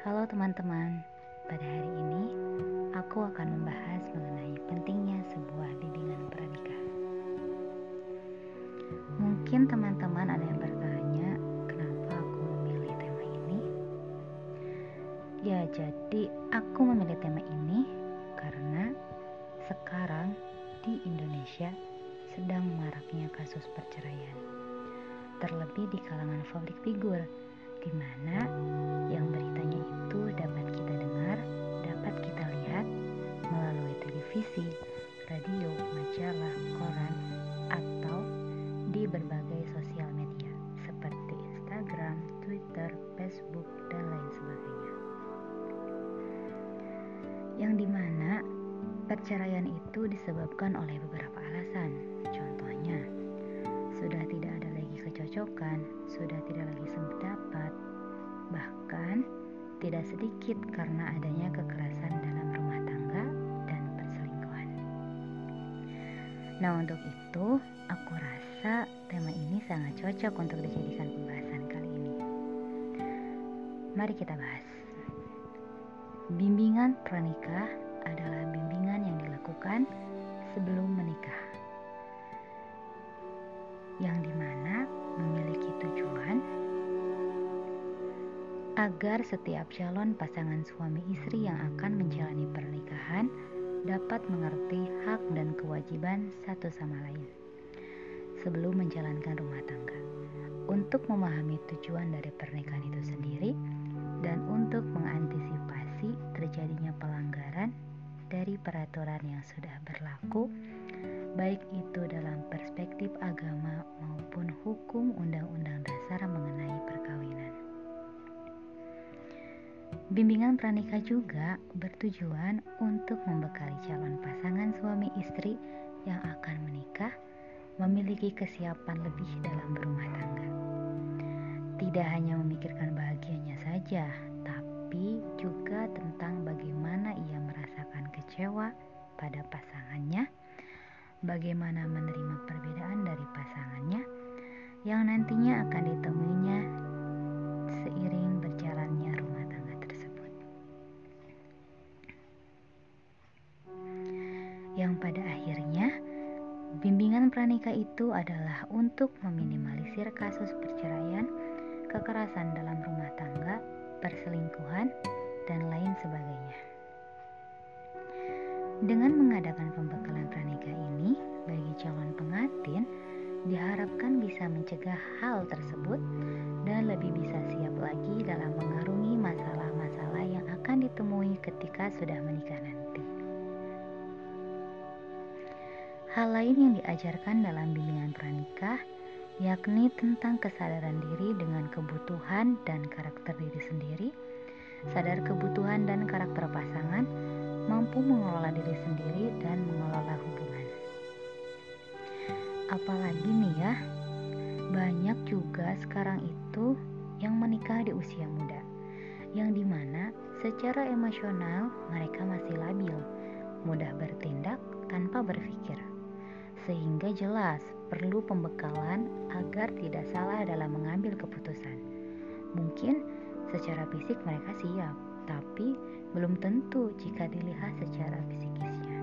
Halo teman-teman, pada hari ini aku akan membahas mengenai pentingnya sebuah bimbingan pernikah. Mungkin teman-teman ada yang bertanya, kenapa aku memilih tema ini? Ya, jadi aku memilih tema ini karena sekarang di Indonesia sedang maraknya kasus perceraian, terlebih di kalangan publik figur di mana yang beritanya itu dapat kita dengar, dapat kita lihat melalui televisi, radio, majalah, koran, atau di berbagai sosial media seperti Instagram, Twitter, Facebook, dan lain sebagainya. Yang di mana perceraian itu disebabkan oleh beberapa alasan. Contohnya, sudah tidak kecocokan, sudah tidak lagi sependapat, bahkan tidak sedikit karena adanya kekerasan dalam rumah tangga dan perselingkuhan. Nah, untuk itu, aku rasa tema ini sangat cocok untuk dijadikan pembahasan kali ini. Mari kita bahas. Bimbingan pranikah adalah bimbingan yang dilakukan sebelum menikah yang di mana agar setiap calon pasangan suami istri yang akan menjalani pernikahan dapat mengerti hak dan kewajiban satu sama lain sebelum menjalankan rumah tangga untuk memahami tujuan dari pernikahan itu sendiri dan untuk mengantisipasi terjadinya pelanggaran dari peraturan yang sudah berlaku baik itu dalam perspektif agama maupun hukum Undang-Undang Dasar mengenai perkawinan. Bimbingan pranikah juga bertujuan untuk membekali calon pasangan suami istri yang akan menikah memiliki kesiapan lebih dalam berumah tangga. Tidak hanya memikirkan bahagianya saja, tapi juga tentang bagaimana ia merasakan kecewa pada pasangannya bagaimana menerima perbedaan dari pasangannya yang nantinya akan ditemuinya Yang pada akhirnya, bimbingan pranikah itu adalah untuk meminimalisir kasus perceraian, kekerasan dalam rumah tangga, perselingkuhan, dan lain sebagainya. Dengan mengadakan pembekalan pranikah ini bagi calon pengantin, diharapkan bisa mencegah hal tersebut dan lebih bisa siap lagi dalam mengarungi masalah-masalah yang akan ditemui ketika sudah menikah nanti. Hal lain yang diajarkan dalam bimbingan pranikah yakni tentang kesadaran diri dengan kebutuhan dan karakter diri sendiri, sadar kebutuhan dan karakter pasangan, mampu mengelola diri sendiri dan mengelola hubungan. Apalagi nih ya, banyak juga sekarang itu yang menikah di usia muda, yang di mana secara emosional mereka masih labil, mudah bertindak tanpa berpikir, sehingga jelas perlu pembekalan agar tidak salah dalam mengambil keputusan. Mungkin secara fisik mereka siap, tapi belum tentu jika dilihat secara psikisnya.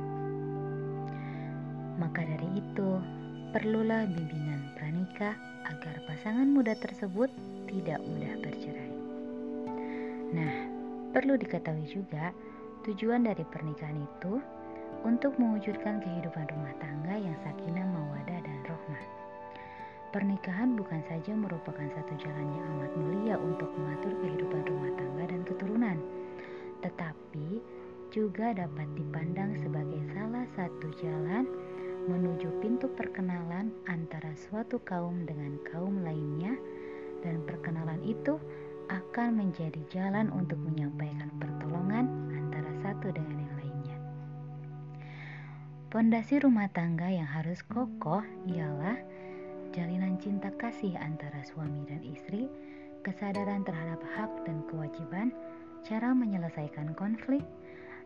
Maka dari itu, perlulah bimbingan pranikah agar pasangan muda tersebut tidak mudah bercerai. Nah, perlu diketahui juga tujuan dari pernikahan itu untuk mewujudkan kehidupan rumah tangga yang sakinah, mawadah, dan rohmah. Pernikahan bukan saja merupakan satu jalan yang amat mulia untuk mengatur kehidupan rumah tangga dan keturunan, tetapi juga dapat dipandang sebagai salah satu jalan menuju pintu perkenalan antara suatu kaum dengan kaum lainnya, dan perkenalan itu akan menjadi jalan untuk menyampaikan pertolongan antara satu dengan yang. Pondasi rumah tangga yang harus kokoh ialah jalinan cinta kasih antara suami dan istri, kesadaran terhadap hak dan kewajiban, cara menyelesaikan konflik,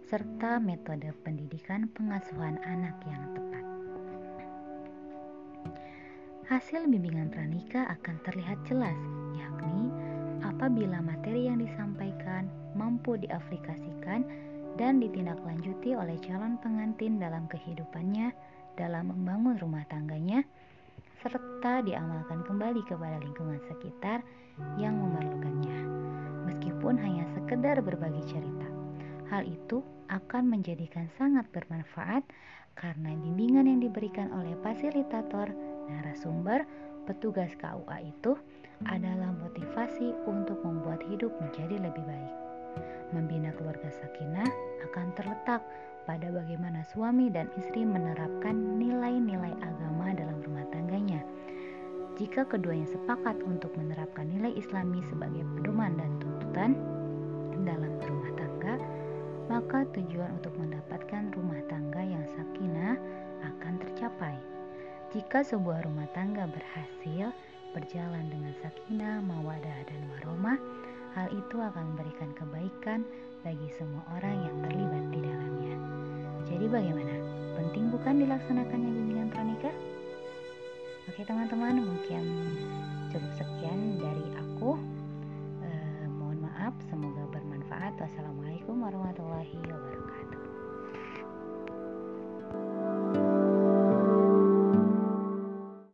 serta metode pendidikan pengasuhan anak yang tepat. Hasil bimbingan pranikah akan terlihat jelas, yakni apabila materi yang disampaikan mampu diaplikasikan dan ditindaklanjuti oleh calon pengantin dalam kehidupannya dalam membangun rumah tangganya serta diamalkan kembali kepada lingkungan sekitar yang memerlukannya. Meskipun hanya sekedar berbagi cerita, hal itu akan menjadikan sangat bermanfaat karena bimbingan yang diberikan oleh fasilitator, narasumber, petugas KUA itu adalah motivasi untuk membuat hidup menjadi lebih baik. Membina keluarga sakinah akan terletak pada bagaimana suami dan istri menerapkan nilai-nilai agama dalam rumah tangganya. Jika keduanya sepakat untuk menerapkan nilai Islami sebagai pedoman dan tuntutan dalam berumah tangga, maka tujuan untuk mendapatkan rumah tangga yang sakinah akan tercapai. Jika sebuah rumah tangga berhasil berjalan dengan sakinah, mawadah, dan waromah, hal itu akan memberikan kebaikan bagi semua orang yang terlibat di dalamnya. Jadi bagaimana? Penting bukan dilaksanakannya bimbingan pranikah? Oke teman-teman, mungkin cukup sekian